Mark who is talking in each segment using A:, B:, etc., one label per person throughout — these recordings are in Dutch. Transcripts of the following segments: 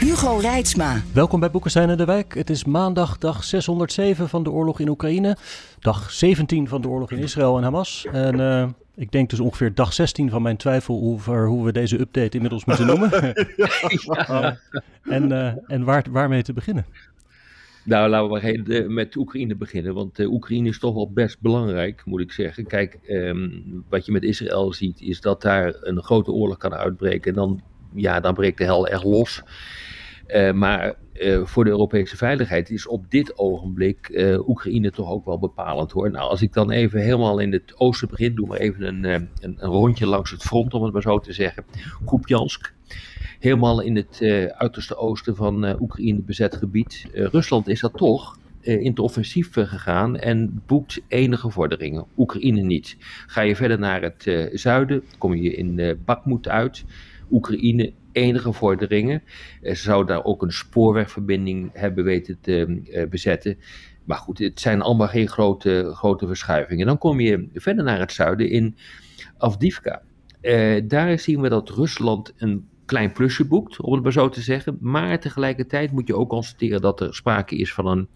A: Hugo Reitsma.
B: Welkom bij Boekenstein en de Wijk. Het is maandag, dag 607 van de oorlog in Oekraïne. Dag 17 van de oorlog in Israël en Hamas. En uh, ik denk dus ongeveer dag 16 van mijn twijfel over hoe we deze update inmiddels moeten noemen. ja. en uh, en waar, waarmee te beginnen?
C: Nou, laten we maar met Oekraïne beginnen, want Oekraïne is toch wel best belangrijk, moet ik zeggen. Kijk, um, wat je met Israël ziet, is dat daar een grote oorlog kan uitbreken. En dan, ja, dan breekt de hel echt los. Uh, maar uh, voor de Europese veiligheid is op dit ogenblik uh, Oekraïne toch ook wel bepalend hoor. Nou, als ik dan even helemaal in het oosten begin, doe maar even een, een, rondje langs het front, om het maar zo te zeggen. Kupjansk, helemaal in het uiterste oosten van Oekraïne bezet gebied. Rusland is dat toch in het offensief gegaan en boekt enige vorderingen. Oekraïne niet. Ga je verder naar het zuiden, kom je in Bakhmut uit. Oekraïne enige vorderingen. Ze zou daar ook een spoorwegverbinding hebben weten te uh, bezetten. Maar goed, het zijn allemaal geen grote, grote verschuivingen. Dan kom je verder naar het zuiden in Avdivka. Uh, daar zien we dat Rusland een klein plusje boekt, om het maar zo te zeggen. Maar tegelijkertijd moet je ook constateren dat er sprake is van een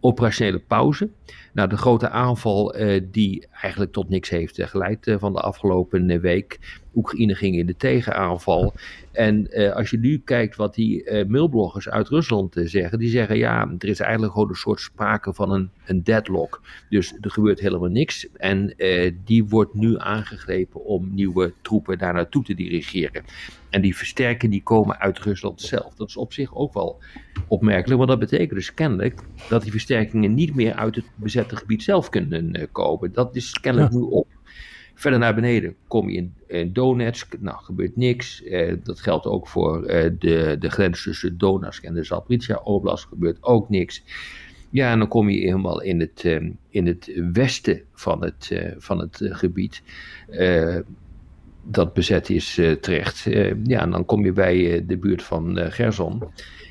C: operationele pauze. Nou, de grote aanval die eigenlijk tot niks heeft geleid van de afgelopen week. Oekraïne ging in de tegenaanval. En als je nu kijkt wat die mailbloggers uit Rusland zeggen, die zeggen ja, er is eigenlijk gewoon een soort sprake van een, een deadlock. Dus er gebeurt helemaal niks. En die wordt nu aangegrepen om nieuwe troepen daar naartoe te dirigeren. En die versterkingen die komen uit Rusland zelf. Dat is op zich ook wel opmerkelijk, want dat betekent dus kennelijk dat die versterkingen niet meer uit het bezette gebied zelf kunnen uh, komen. Dat is kennelijk ja. nu op. Verder naar beneden kom je in, in Donetsk, nou gebeurt niks. Uh, dat geldt ook voor uh, de, de grens tussen Donetsk en de Zaporizhia Oblast, gebeurt ook niks. Ja, en dan kom je helemaal in het, in het westen van het, van het gebied dat bezet is terecht. Ja, en dan kom je bij de buurt van Gerson.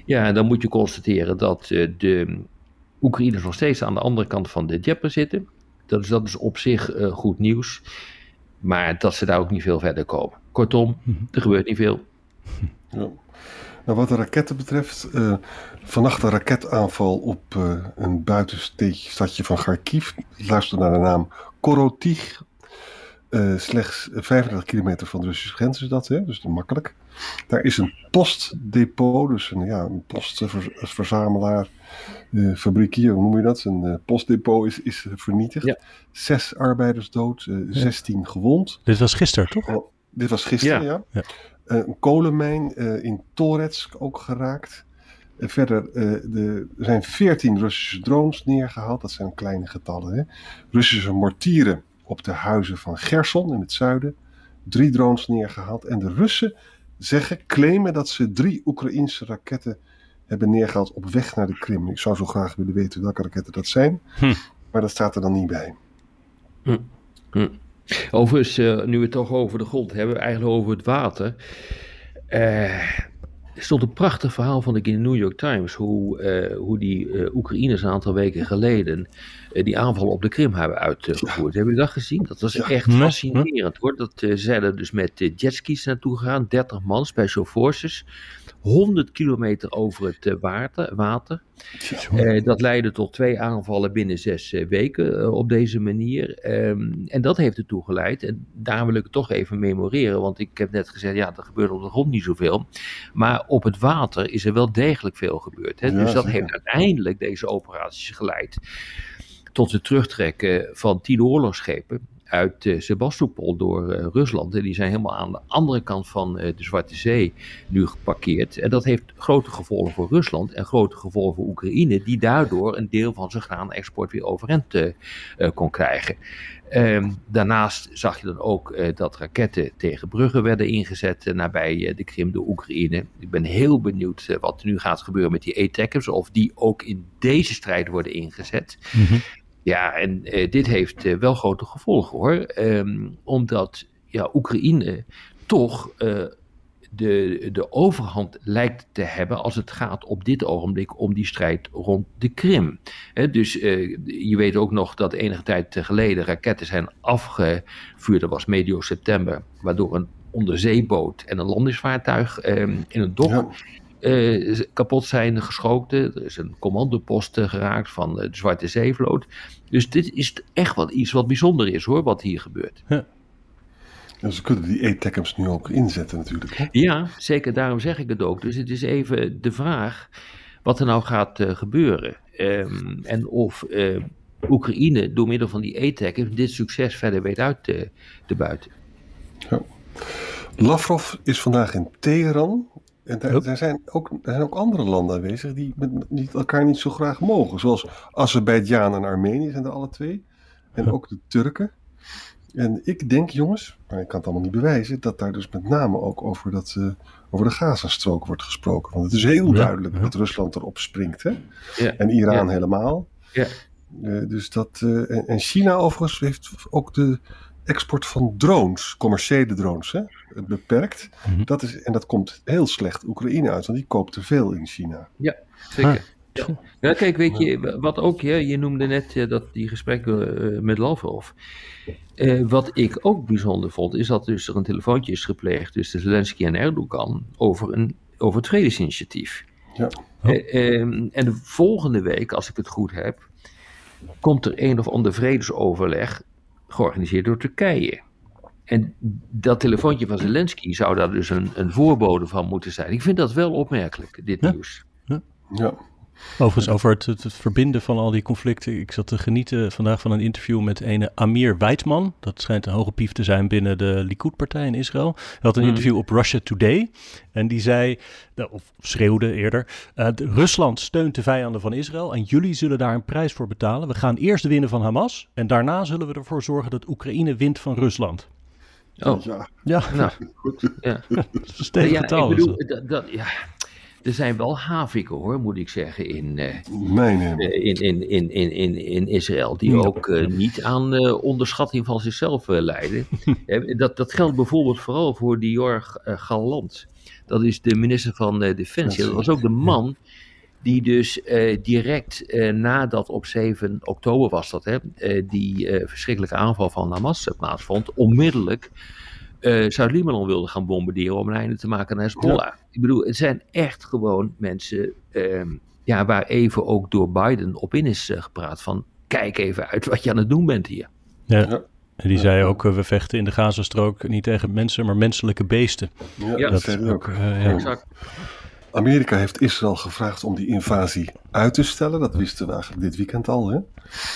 C: Ja, en dan moet je constateren dat de Oekraïners nog steeds aan de andere kant van de Djeppe zitten. Dat is, dat is op zich goed nieuws. Maar dat ze daar ook niet veel verder komen. Kortom, er gebeurt niet veel.
D: Ja. Nou, wat de raketten betreft, vannacht een raketaanval op een buitenstadje van Kharkiv. Luister naar de naam Korotig uh, slechts 35 kilometer van de Russische grens is dat, hè? dus dat makkelijk. Daar is een postdepot, dus een, ja, een postverzamelaar, uh, fabriekier, hoe noem je dat? Een uh, postdepot is, is vernietigd. Ja. Zes arbeiders dood, uh, 16 ja. gewond.
B: Dit was gisteren, toch?
D: Oh, dit was gisteren, ja. ja. een kolenmijn in Toretsk ook geraakt. verder, de, er zijn 14 Russische drones neergehaald. Dat zijn kleine getallen. Hè? Russische mortieren op de huizen van Gerson in het zuiden. Drie drones neergehaald. En de Russen zeggen, claimen dat ze drie Oekraïnse raketten hebben neergehaald op weg naar de Krim. Ik zou zo graag willen weten welke raketten dat zijn. Hm. Maar dat staat er dan niet bij.
C: Hm. Hm. Overigens, uh, nu we het toch over de grond hebben, eigenlijk over het water. Uh, er stond een prachtig verhaal, vond ik, in de New York Times. Hoe, uh, hoe die Oekraïners een aantal weken geleden die aanval op de Krim hebben uitgevoerd. Ja. Hebben jullie dat gezien? Dat was ja. echt fascinerend hoor. Dat ze zijn dus met jetskis naartoe gegaan. 30 man, special forces. 100 kilometer over het water. water. Uh, dat leidde tot twee aanvallen binnen zes uh, weken op deze manier. Um, en dat heeft ertoe geleid, en daar wil ik het toch even memoreren, want ik heb net gezegd, ja, er gebeurt op de grond niet zoveel. Maar op het water is er wel degelijk veel gebeurd. Hè? Ja, dus dat heeft uiteindelijk deze operaties geleid tot het terugtrekken van tien oorlogsschepen uit uh, Sebastopol door uh, Rusland. En die zijn helemaal aan de andere kant van uh, de Zwarte Zee nu geparkeerd. En dat heeft grote gevolgen voor Rusland en grote gevolgen voor Oekraïne, die daardoor een deel van zijn graanexport weer overeind kon krijgen. Um, daarnaast zag je dan ook dat raketten tegen bruggen werden ingezet nabij de Krim door Oekraïne. Ik ben heel benieuwd wat er nu gaat gebeuren met die ATACMS, of die ook in deze strijd worden ingezet. -hmm. Ja, en dit heeft wel grote gevolgen hoor, um, omdat ja, Oekraïne toch de, de overhand lijkt te hebben als het gaat op dit ogenblik om die strijd rond de Krim. dus je weet ook nog dat enige tijd geleden raketten zijn afgevuurd, dat was medio september, waardoor een onderzeeboot en een landingsvaartuig uh, in een dok. Uh, kapot zijn geschoten. Er is een commandopost geraakt van de Zwarte Zeevloot. Dus dit is echt wat, iets wat bijzonder is hoor, wat hier gebeurt.
D: Ja. En ze kunnen die ATACMS nu ook inzetten natuurlijk. Hè?
C: Ja, zeker. Daarom zeg ik het ook. Dus het is even de vraag wat er nou gaat uh, gebeuren. Um, en of uh, Oekraïne door middel van die ATACMS dit succes verder weet uit te, te buiten.
D: Ja. Lavrov is vandaag in Teheran. En daar, daar, zijn ook, er zijn ook andere landen aanwezig die met, die elkaar niet zo graag mogen. Zoals Azerbeidzjan en Armenië zijn er alle twee. En ook de Turken. En ik denk, jongens, maar ik kan het allemaal niet bewijzen, dat daar dus met name ook over, dat, uh, over de Gazastrook wordt gesproken. Want het is heel duidelijk ja, dat Rusland erop springt. Hè? Ja, en Iran helemaal. Ja. Uh, dus dat, uh, en, en China overigens heeft ook de export van drones, commerciële drones, hè, beperkt. Mm -hmm. dat is, en dat komt heel slecht Oekraïne uit, want die koopt te veel in China.
C: Ja, zeker. Ah. Ja. ja, kijk, weet je, wat ook, ja, je noemde net ja, dat die gesprekken uh, met Lavrov. Uh, wat ik ook bijzonder vond, is dat dus er een telefoontje is gepleegd tussen Zelensky en Erdogan over, een, over het vredesinitiatief. Ja. Oh. Uh, um, en de volgende week, als ik het goed heb, komt er een of ander vredesoverleg georganiseerd door Turkije. En dat telefoontje van Zelensky zou daar dus een, een voorbode van moeten zijn. Ik vind dat wel opmerkelijk, dit
B: ja.
C: nieuws.
B: Ja. ja. Overigens, over het, het, het, verbinden van al die conflicten. Ik zat te genieten vandaag van een interview met een Amir Weidman. Dat schijnt een hoge pief te zijn binnen de Likud-partij in Israël. Hij had een mm. interview op Russia Today. En die zei, of schreeuwde eerder... Uh, Rusland steunt de vijanden van Israël en jullie zullen daar een prijs voor betalen. We gaan eerst winnen van Hamas en daarna zullen we ervoor zorgen dat Oekraïne wint van Rusland.
C: Oh,
D: ja.
C: Ja, nou, ja.
B: Stevige
C: ja,
B: taal
C: ik bedoel, dat, dat, ja, er zijn wel haviken hoor, moet ik zeggen, in, uh,
D: nee,
C: nee. Uh, in, in, in, in, in, in Israël. Die ook uh, niet aan onderschatting van zichzelf lijden. dat, dat geldt bijvoorbeeld vooral voor Dior Galant. Dat is de minister van Defensie. Dat was ook de man die dus direct nadat op 7 oktober was dat, hè, die verschrikkelijke aanval van Hamas plaatsvond, onmiddellijk uh, Zuid-Libanon wilde gaan bombarderen om een einde te maken aan Hezbollah. Ja. Ik bedoel, het zijn echt gewoon mensen uh, ja, waar even ook door Biden op in is uh, gepraat van kijk even uit wat je aan het doen bent hier.
B: Ja. ja. En die zei ook, we vechten in de Gazastrook niet tegen mensen, maar menselijke beesten.
D: Ja, dat, dat ook. ja. Amerika heeft Israël gevraagd om die invasie uit te stellen. Dat wisten we eigenlijk dit weekend al. Hè?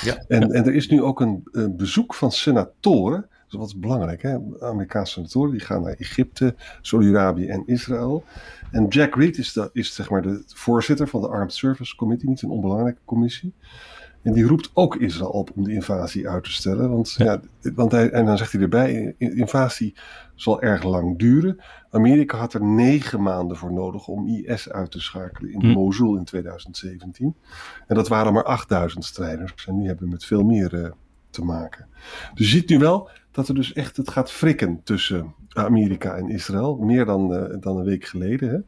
D: Ja. En, en er is nu ook een, een bezoek van senatoren dat wat is belangrijk. Hè? Amerikaanse senatoren die gaan naar Egypte, Saudi-Arabië en Israël. En Jack Reed is, de, is zeg maar de voorzitter van de Armed Service Committee, niet een onbelangrijke commissie. En die roept ook Israël op om de invasie uit te stellen. Want, ja. ja want hij, en dan zegt hij erbij: invasie zal erg lang duren. Amerika had er negen maanden voor nodig om IS uit te schakelen in hm. Mosul in 2017. En dat waren maar 8000 strijders. En nu hebben we met veel meer uh, te maken. Dus je ziet nu wel dat er dus echt het gaat frikken tussen Amerika en Israël. Meer dan, uh, dan een week geleden. Hè?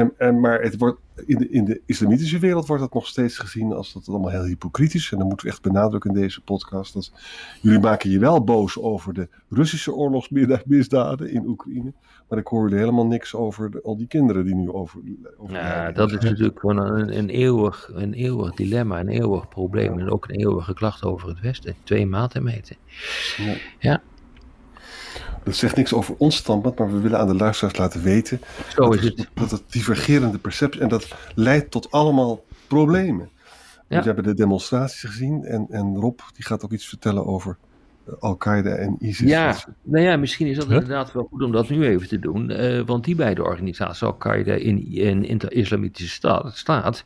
D: En, en, maar het wordt, in, de, in de islamitische wereld wordt dat nog steeds gezien als dat allemaal heel hypocriet En dan moeten we echt benadrukken in deze podcast. Dat jullie maken je wel boos over de Russische oorlogsmisdaden in Oekraïne. Maar ik hoor jullie helemaal niks over de, al die kinderen die nu over. over
C: ja, dat is natuurlijk gewoon een, een, eeuwig, een eeuwig dilemma, een eeuwig probleem. En ook een eeuwige klacht over het Westen. Twee maten meten. Ja. ja.
D: Dat zegt niks over ons standpunt, maar we willen aan de luisteraars laten weten
C: Zo
D: dat,
C: is het.
D: dat het divergerende perceptie en dat leidt tot allemaal problemen. Ja. We hebben de demonstraties gezien en, en Rob die gaat ook iets vertellen over Al-Qaeda en ISIS.
C: Ja, nou ja, misschien is dat inderdaad wel goed om dat nu even te doen. Uh, want die beide organisaties, Al-Qaeda in de Islamitische staat, staat,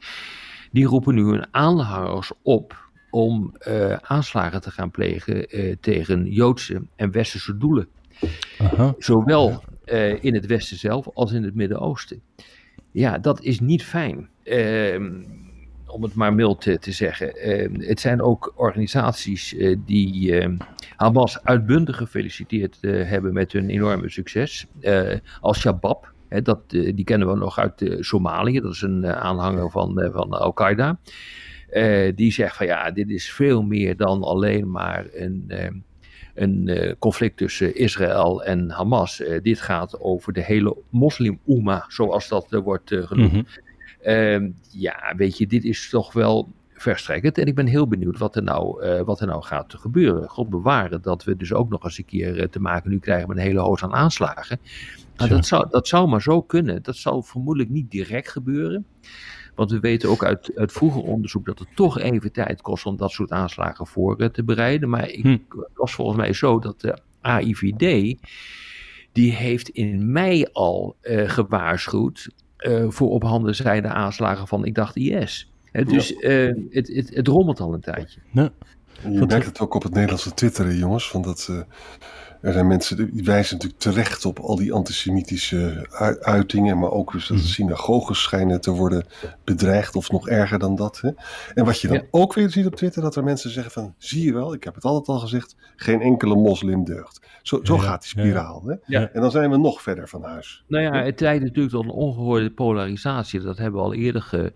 C: die roepen nu hun aanhangers op om uh, aanslagen te gaan plegen uh, tegen Joodse en Westerse doelen. Aha. Zowel in het Westen zelf als in het Midden-Oosten. Ja, dat is niet fijn. Ehm, om het maar mild te, te zeggen. Ehm, het zijn ook organisaties uh, die uh, Hamas uitbundig gefeliciteerd uh, hebben met hun enorme succes. als Shabab, hè, dat, die kennen we nog uit Somalië, dat is een aanhanger van, van Al-Qaeda. die zegt van ja, dit is veel meer dan alleen maar een een conflict tussen Israël en Hamas. dit gaat over de hele moslim-Oema, zoals dat wordt genoemd. Mm Ehm, ja, weet je, dit is toch wel verstrekkend. En ik ben heel benieuwd wat er nou, uh, wat er nou gaat gebeuren. God bewaren dat we dus ook nog eens een keer uh, te maken nu krijgen met een hele hoos aan aanslagen. Nou, dat, zou, dat zou maar zo kunnen. Dat zal vermoedelijk niet direct gebeuren. Want we weten ook uit, uit vroeger onderzoek dat het toch even tijd kost om dat soort aanslagen voor uh, te bereiden. Maar ik, hm. was volgens mij zo dat de AIVD, die heeft in mei al gewaarschuwd uh, voor op handen zijnde aanslagen van, ik dacht IS. dus uh, het, het, het rommelt al een tijdje. Ja.
D: Je merkt het ook op het Nederlandse Twitter, jongens. Van dat, uh, er zijn mensen die wijzen natuurlijk terecht op al die antisemitische uitingen. Maar ook dus dat de mhm. synagoges schijnen te worden bedreigd. Of nog erger dan dat. Hè? En wat je dan ook weer ziet op Twitter. Dat er mensen zeggen van, zie je wel, ik heb het altijd al gezegd. Geen enkele moslim deugt. Zo, zo gaat die spiraal. Hè? En dan zijn we nog verder van huis.
C: Nou ja, het leidt natuurlijk tot een ongehoorde polarisatie. Dat hebben we al eerder ge,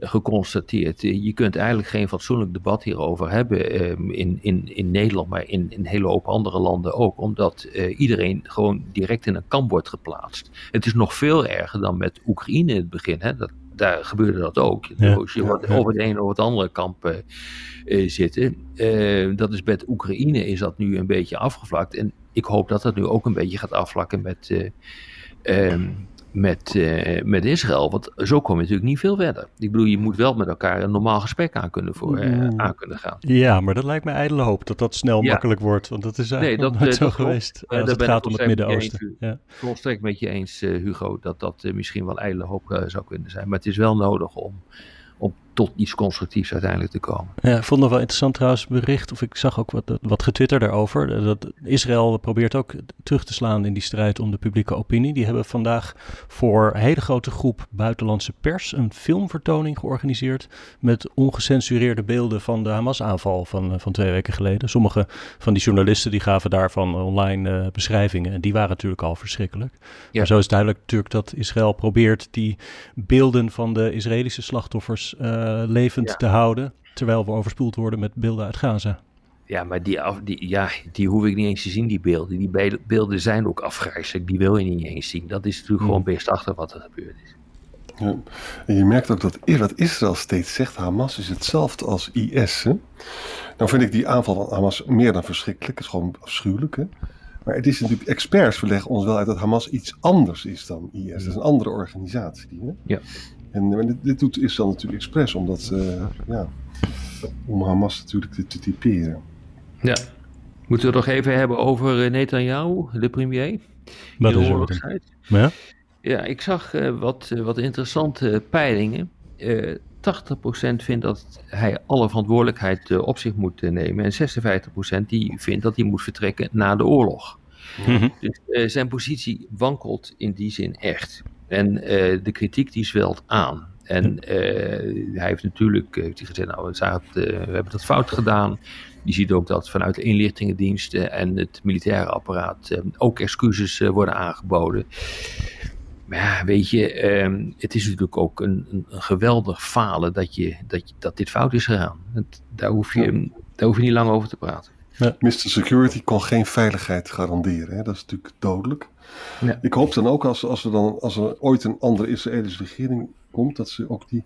C: geconstateerd. Je kunt eigenlijk geen fatsoenlijk debat hierover hebben ehm, in, in, in Nederland, maar in, in een hele hoop andere landen ook, omdat uh, iedereen gewoon direct in een kamp wordt geplaatst. Het is nog veel erger dan met Oekraïne in het begin. Hè? Dat, daar gebeurde dat ook. Ja, dus je wordt over het een of het andere kamp uh, zitten. Uh, dat is met Oekraïne is dat nu een beetje afgevlakt. En ik hoop dat dat nu ook een beetje gaat afvlakken met, uh, met, uh, met Israël. Want zo kom je natuurlijk niet veel verder. Ik bedoel, je moet wel met elkaar een normaal gesprek aan kunnen, voor, uh, aan kunnen gaan.
B: Ja, maar dat lijkt me ijdele hoop dat dat snel makkelijk wordt. Want dat is eigenlijk nee, dat, nooit zo geweest als het gaat om het Midden-Oosten.
C: Ja. Volstrekt met je eens, Hugo, dat dat misschien wel ijdele hoop zou kunnen zijn. Maar het is wel nodig om om tot iets constructiefs uiteindelijk te komen.
B: Ja, ik vond het wel interessant trouwens bericht, of ik zag ook wat, wat getwitterd daarover. Dat Israël probeert ook terug te slaan in die strijd om de publieke opinie. Die hebben vandaag voor een hele grote groep buitenlandse pers een filmvertoning georganiseerd met ongecensureerde beelden van de Hamas-aanval van, eh, van twee weken geleden. Sommige van die journalisten die gaven daarvan online uh, beschrijvingen en die waren natuurlijk al verschrikkelijk. Ja. Maar zo is duidelijk natuurlijk dat Israël probeert die beelden van de Israëlische slachtoffers uh, eh, levend te houden. Terwijl we overspoeld worden met beelden uit Gaza.
C: Ja, maar die, af, die, ja, die hoef ik niet eens te zien, die beelden. Die beelden zijn ook afgrijzelijk, die wil je niet eens zien. Dat is natuurlijk gewoon hmm. best achter wat er gebeurd is.
D: Ja. En je merkt ook dat wat Israël steeds zegt, Hamas is hetzelfde als IS. Hè? Nou vind ik die aanval van Hamas meer dan verschrikkelijk. Het is gewoon afschuwelijk. Hè? Maar het is natuurlijk, experts verleggen ons wel uit dat Hamas iets anders is dan IS. Dat is een andere organisatie. Hè? Ja. En, dit, dit, doet Israël natuurlijk expres, omdat, uh, ja, om Hamas natuurlijk te, te typeren.
C: Ja. Moeten we het nog even hebben over eh, Netanyahu, de premier?
B: Wat is er? Ja?
C: ja, ik zag uh, wat, wat interessante peilingen. Uh, 80% vindt dat hij alle verantwoordelijkheid op zich moet nemen. En 56% die vindt dat hij moet vertrekken na de oorlog. Mhm. Dus zijn positie wankelt in die zin echt. En uh, de kritiek die zwelt aan. En uh, hij heeft natuurlijk heeft hij gezegd, nou, we, uh, we hebben dat fout gedaan. Je ziet ook dat vanuit de inlichtingendiensten en het militaire apparaat ook excuses worden aangeboden. Maar ja, weet je, ehm, het is natuurlijk ook een, een, een, geweldig falen dat, je, dat, je, dat dit fout is gegaan. Het, daar, hoef je, daar hoef je niet lang over te praten.
D: Ja. Mr. Security kon geen veiligheid garanderen. Hè? Dat is natuurlijk dodelijk. Ja. Ik hoop dan ook als, als, er dan, als er ooit een andere Israëlische regering komt, dat ze ook die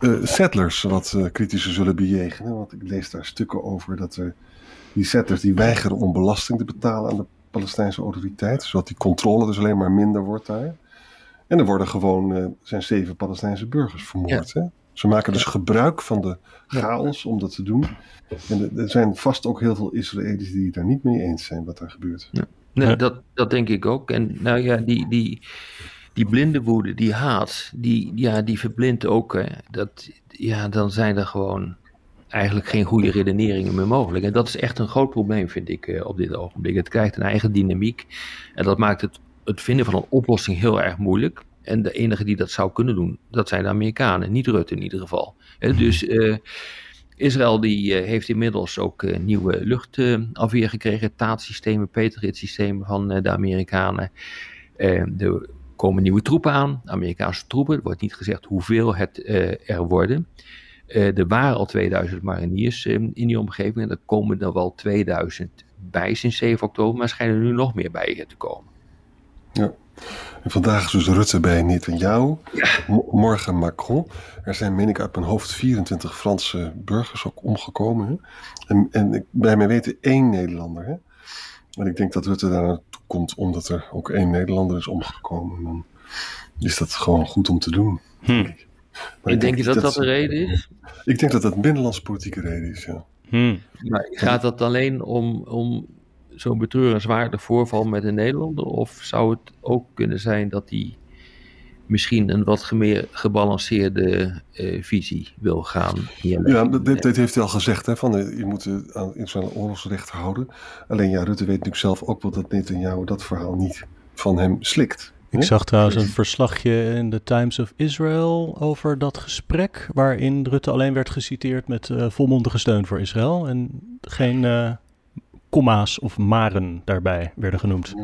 D: uh, settlers wat uh, kritischer zullen bejegenen. Want ik lees daar stukken over dat er die settlers die weigeren om belasting te betalen aan de Palestijnse autoriteit, zodat die controle dus alleen maar minder wordt daar. En er worden gewoon, uh, zijn zeven Palestijnse burgers vermoord. Ja. Hè? Ze maken dus gebruik van de chaos om dat te doen. En er zijn vast ook heel veel Israëli's die het daar niet mee eens zijn wat daar gebeurt.
C: Ja. Nee, dat, dat denk ik ook. En nou ja, die, die, die blinde woede, die haat, die, ja, die verblindt ook. Hè. Dat, ja, dan zijn er gewoon eigenlijk geen goede redeneringen meer mogelijk. En dat is echt een groot probleem, vind ik, eh, op dit ogenblik. Het krijgt een eigen dynamiek. En dat maakt het, het vinden van een oplossing heel erg moeilijk. En de enige die dat zou kunnen doen, dat zijn de Amerikanen, niet Rutte in ieder geval. dus uh, Israël die, uh, heeft inmiddels ook uh, nieuwe luchtafweer gekregen, taatsystemen, Patriot-systemen van de Amerikanen. er komen nieuwe troepen aan, Amerikaanse troepen. Er wordt niet gezegd hoeveel het er worden. er waren al 2000 mariniers in die omgeving en er komen er wel 2000 bij sinds 7 oktober, maar schijnen er nu nog meer bij te komen.
D: Ja. En vandaag is dus Rutte bij Netanyahu. Ja. Morgen Macron. Er zijn, meen ik uit mijn hoofd, 24 Franse burgers ook omgekomen. Hè? En, en bij mij weten één Nederlander. Hè? En ik denk dat Rutte daar naartoe komt omdat er ook één Nederlander is omgekomen. En dan is dat gewoon goed om te doen.
C: Hm. Maar ik denk, denk je dat dat, dat de reden is?
D: Ik denk dat dat een binnenlandse politieke reden is, ja.
C: Hm. Maar gaat dat alleen om, om zo'n betreurenswaardig voorval met een Nederlander? Of zou het ook kunnen zijn dat hij misschien een wat meer gebalanceerde uh, visie wil gaan?
D: Ja, dit, dit, heeft hij al gezegd, hè, van uh, je moet uh, aan internationaal oorlogsrecht houden. Alleen ja, Rutte weet natuurlijk zelf ook wel dat Netanyahu dat verhaal niet van hem slikt.
B: Ik zag trouwens een verslagje in de Times of Israel over dat gesprek, waarin Rutte alleen werd geciteerd met volmondige steun voor Israël en geen komma's of maren daarbij werden genoemd.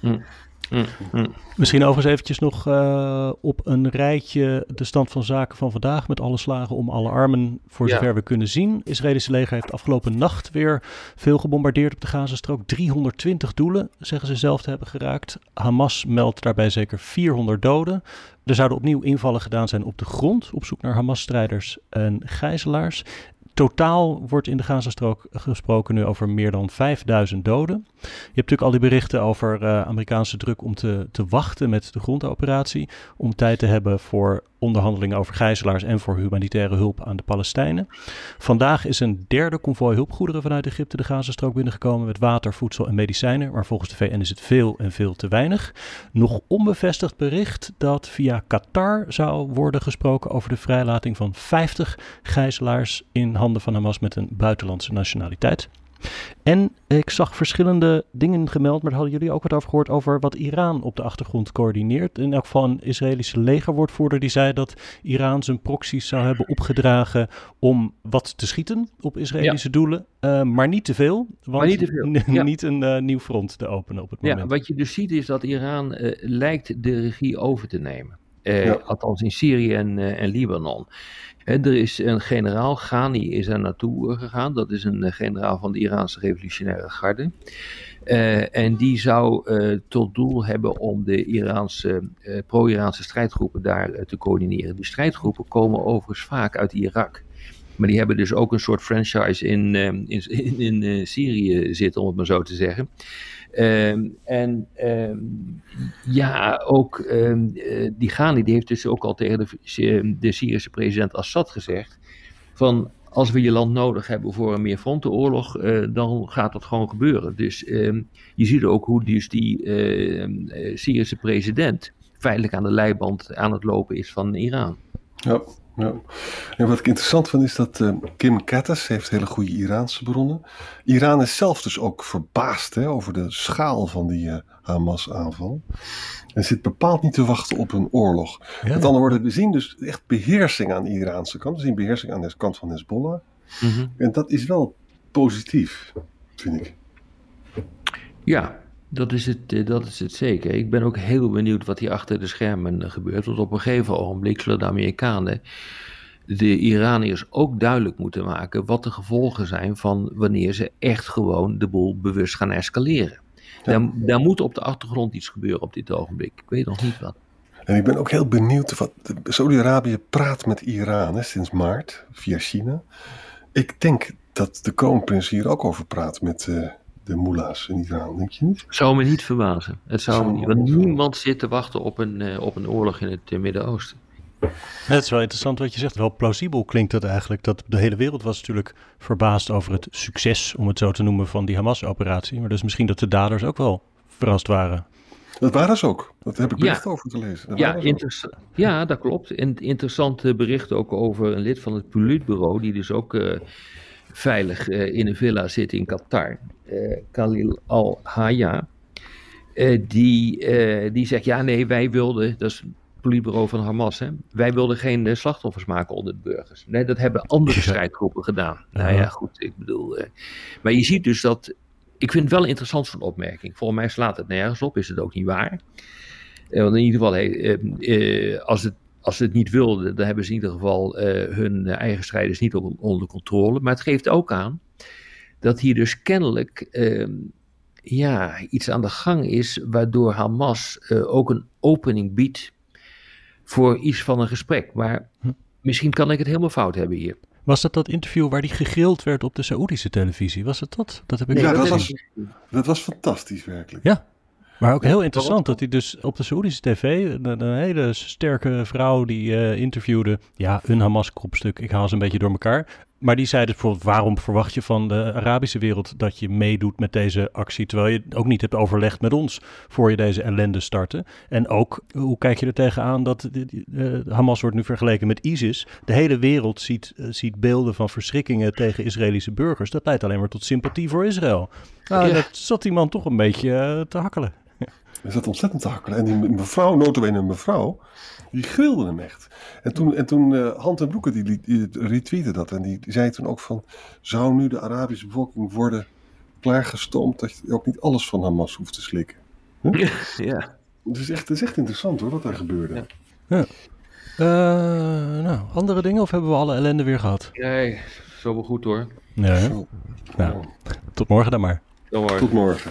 B: Mm. Mm, mm. Misschien overigens eventjes nog uh, op een rijtje de stand van zaken van vandaag met alle slagen om alle armen voor zover we kunnen zien. Israëlische leger heeft afgelopen nacht weer veel gebombardeerd op de Gazastrook. 320 doelen, zeggen ze zelf te hebben geraakt. Hamas meldt daarbij zeker 400 doden. Er zouden opnieuw invallen gedaan zijn op de grond op zoek naar Hamas-strijders en gijzelaars. Totaal wordt in de Gazastrook gesproken nu over meer dan 5000 doden. Je hebt natuurlijk al die berichten over uh, Amerikaanse druk om te, te wachten met de grondoperatie. Om tijd te hebben voor onderhandelingen over gijzelaars en voor humanitaire hulp aan de Palestijnen. Vandaag is een derde konvooi hulpgoederen vanuit Egypte de Gazastrook binnengekomen met water, voedsel en medicijnen. Maar volgens de VN is het veel en veel te weinig. Nog onbevestigd bericht dat via Qatar zou worden gesproken over de vrijlating van 50 gijzelaars in handen van Hamas met een buitenlandse nationaliteit. En ik zag verschillende dingen gemeld, maar daar hadden jullie ook wat over gehoord over wat Iran op de achtergrond coördineert. In elk geval een Israëlische legerwoordvoerder die zei dat Iran zijn proxies zou hebben opgedragen om wat te schieten op Israëlische doelen, uh, maar niet te veel. Want
C: maar niet te veel.
B: niet een uh, nieuw front te openen op het moment.
C: Ja, wat je dus ziet is dat Iran uh, lijkt de regie over te nemen. Althans in Syrië en, en Libanon er is een generaal, Ghani is er naartoe eh, gegaan. Dat is een generaal van de Iraanse revolutionaire garde. Uh, en die zou uh, tot doel hebben om de Iraanse, uh, pro-Iraanse strijdgroepen daar te coördineren. Die strijdgroepen komen overigens vaak uit Irak. Maar die hebben dus ook een soort franchise in, in, in, in Syrië zitten, om het maar zo te zeggen. Ehm, en ehm, ja, ook ehm, eh, die Ghani die heeft dus ook al tegen de, de Syrische president Assad gezegd: van als we je land nodig hebben voor een meer frontenoorlog, uh, dan gaat dat gewoon gebeuren. Dus je ziet ook hoe dus die Syrische president feitelijk aan de leiband aan het lopen is van Iran.
D: Ja. Ja. En wat ik interessant vind is dat uh, Kim Kattis heeft hele goede Iraanse bronnen. Iran is zelf dus ook verbaasd hè, over de schaal van die uh, Hamas-aanval. En zit bepaald niet te wachten op een oorlog. Met andere woorden, we zien dus echt beheersing aan de Iraanse kant. We zien beheersing aan de kant van Hezbollah. Mm En dat is wel positief, vind ik.
C: Ja, dat is, het, eh, dat is het zeker. Ik ben ook heel benieuwd wat hier achter de schermen eh, gebeurt. Want op een gegeven ogenblik zullen de Amerikanen de Iraniërs ook duidelijk moeten maken wat de gevolgen zijn van wanneer ze echt gewoon de boel bewust gaan escaleren. Daar, daar, moet op de achtergrond iets gebeuren op dit ogenblik. Ik weet nog niet wat.
D: En ik ben ook heel benieuwd wat Saudi-Arabië praat met Iran hè, sinds maart via China. Ik denk dat de kroonprins hier ook over praat met, uh, de moela's in Iran, denk je niet?
C: Zou me niet verbazen. Het zou, me niet, want niemand zit te wachten op een, uh, op een oorlog in het uh, Midden-Oosten.
B: Het is wel interessant wat je zegt. Wel plausibel klinkt het eigenlijk. Dat de hele wereld was natuurlijk verbaasd over het succes, om het zo te noemen, van die Hamas-operatie. Maar dus misschien dat de daders ook wel verrast waren.
D: Dat waren ze ook. Dat heb ik bericht over gelezen. Dat
C: ja, ja, dat klopt. En interessante bericht ook over een lid van het Politbureau, die dus ook uh, veilig uh, in een villa zit in Qatar. Uh, Khalil al-Haya. die, die zegt, ja nee, wij wilden, dat is het politbureau van Hamas, hè, wij wilden geen slachtoffers maken onder de burgers. Nee, dat hebben andere strijdgroepen gedaan. Nou ja, goed, ik bedoel. maar je ziet dus dat ik vind het wel interessant zo'n opmerking. Volgens mij slaat het nergens op, is het ook niet waar. Uh, want in ieder geval, hey, als, het, als ze het niet wilden, dan hebben ze in ieder geval hun eigen strijders niet onder controle. Maar het geeft ook aan dat hier dus kennelijk ehm, ja, iets aan de gang is, waardoor Hamas ook een opening biedt voor iets van een gesprek. Maar hm. misschien kan ik het helemaal fout hebben hier.
B: Was dat dat interview waar die gegrild werd op de Saoedische televisie? Was het dat?
D: Dat heb ik ja, dat, was, dat was fantastisch werkelijk.
B: Ja, maar ook heel interessant dat hij dus op de Saoedische tv, een, een hele sterke vrouw die uh, interviewde, ja, een Hamas-kopstuk, ik haal ze een beetje door elkaar. Maar die zei dus bijvoorbeeld, waarom verwacht je van de Arabische wereld dat je meedoet met deze actie, terwijl je ook niet hebt overlegd met ons voor je deze ellende startte? En ook, hoe kijk je er tegenaan dat uh, Hamas wordt nu vergeleken met ISIS? De hele wereld ziet, uh, ziet beelden van verschrikkingen tegen Israëlische burgers. Dat leidt alleen maar tot sympathie voor Israël. Nou, ja. dat zat die man toch een beetje te hakkelen.
D: Hij zat ontzettend te hakkelen. En die mevrouw, notabene een mevrouw, die grilde hem echt. En toen, en toen uh, Hand en Broeken die, die, retweette dat. En die, die, zei toen ook van, zou nu de Arabische bevolking worden klaargestoomd dat je ook niet alles van Hamas hoeft te slikken? Huh? Ja. Het is, echt, het is echt interessant hoor, wat daar gebeurde. Ja. ja.
B: Uh, nou, andere dingen of hebben we alle ellende weer gehad?
C: Nee, zo wel goed hoor.
B: Ja, nou, tot morgen dan maar.
D: Tot morgen. Tot morgen.